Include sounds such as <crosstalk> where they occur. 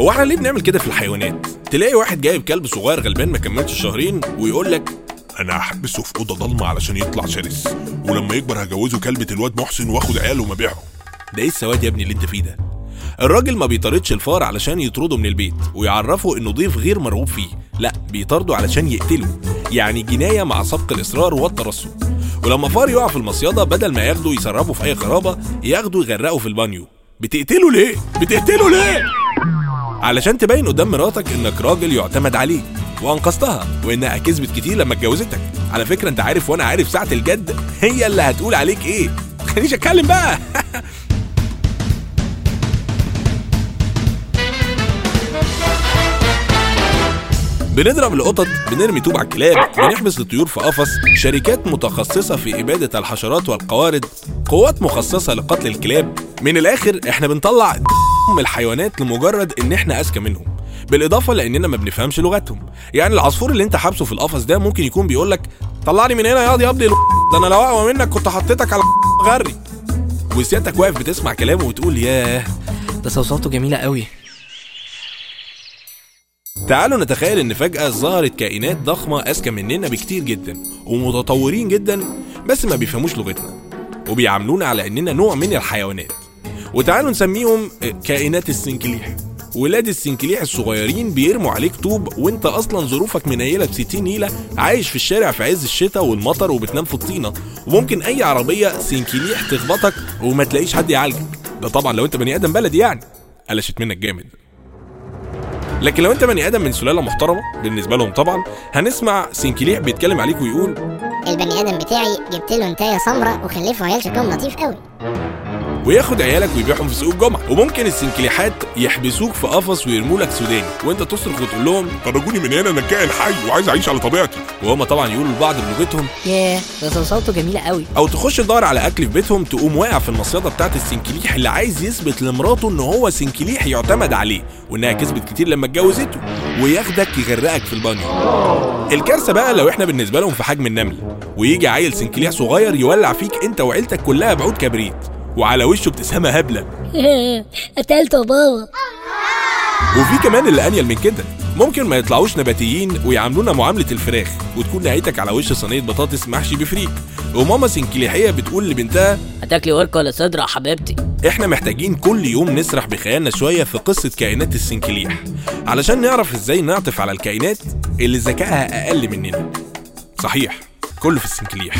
هو إحنا ليه بنعمل كده في الحيوانات؟ تلاقي واحد جايب كلب صغير غلبان ما كملش شهرين ويقول لك أنا هحبسه في أوضة ضلمة علشان يطلع شرس ولما يكبر هجوزه كلبة الواد محسن وآخد عياله ومبيعهم ده إيه السواد يا ابني اللي أنت فيه ده؟ الراجل ما بيطاردش الفار علشان يطرده من البيت ويعرفه إنه ضيف غير مرغوب فيه لا بيطارده علشان يقتله يعني جناية مع سبق الإصرار والترصد. ولما فار يقع في المصيدة بدل ما ياخده يسربه في أي خرابة ياخده يغرقه في البانيو. بتقتله ليه؟ بتقتله ليه؟ علشان تبين قدام مراتك إنك راجل يعتمد عليه وأنقذتها وإنها كسبت كتير لما اتجوزتك. على فكرة أنت عارف وأنا عارف ساعة الجد هي اللي هتقول عليك إيه. خلينيش أتكلم بقى. <laughs> بنضرب القطط بنرمي طوب على الكلاب بنحبس الطيور في قفص شركات متخصصة في إبادة الحشرات والقوارض قوات مخصصة لقتل الكلاب. من الآخر إحنا بنطلع الحيوانات لمجرد إن إحنا أذكى منهم. بالإضافة لأننا ما بنفهمش لغتهم. يعني العصفور اللي أنت حابسه في القفص ده ممكن يكون بيقول لك طلعني من هنا يا قاضي يا ده أنا لو أقوى منك كنت حطيتك على غري. وسيادتك واقف بتسمع كلامه وتقول ياه. ده صوصاته جميلة قوي. تعالوا نتخيل إن فجأة ظهرت كائنات ضخمة أذكى مننا بكتير جدا ومتطورين جدا بس ما بيفهموش لغتنا وبيعاملونا على إننا نوع من الحيوانات. وتعالوا نسميهم كائنات السنكليح. ولاد السنكليح الصغيرين بيرموا عليك طوب وانت أصلا ظروفك منيله ب 60 نيلة عايش في الشارع في عز الشتاء والمطر وبتنام في الطينة. وممكن أي عربية سنكليح تخبطك وما تلاقيش حد يعالجك. ده طبعا لو أنت بني آدم بلدي يعني. قلشت منك جامد. لكن لو أنت بني آدم من سلالة محترمة بالنسبة لهم طبعا هنسمع سنكليح بيتكلم عليك ويقول البني آدم بتاعي جبت له انتاية سمراء وخلفه عيال شكلهم لطيف قوي. وياخد عيالك ويبيعهم في سوق الجمعة. وممكن السنكليحات يحبسوك في قفص ويرموا لك سوداني. وانت تصرخ وتقول لهم خرجوني من هنا أنا كائن حي وعايز اعيش على طبيعتي. وهما طبعا يقولوا لبعض بلغتهم. ياه ده صوصاته جميلة قوي. أو تخش تدور على أكل في بيتهم تقوم واقع في المصيدة بتاعت السنكليح اللي عايز يثبت لمراته إن هو سنكليح يعتمد عليه وإنها كسبت كتير لما اتجوزته وياخدك يغرقك في البانيو. الكارثة بقى لو إحنا بالنسبة لهم في حجم النمل ويجي عيل سنكليح صغير يولع فيك أنت وعيلتك كلها بعود كبريت. وعلى وشه ابتسامة هبلة. <laughs> قتلته بابا. وفي كمان اللي أنيل من كده. ممكن ما يطلعوش نباتيين ويعاملونا معاملة الفراخ وتكون نهايتك على وش صينية بطاطس محشي بفريك. وماما سنكليحية بتقول لبنتها هتاكلي ورك ولا صدر يا حبيبتي؟ إحنا محتاجين كل يوم نسرح بخيالنا شوية في قصة كائنات السنكليح. علشان نعرف إزاي نعطف على الكائنات اللي ذكائها أقل مننا. صحيح كله في السنكليح.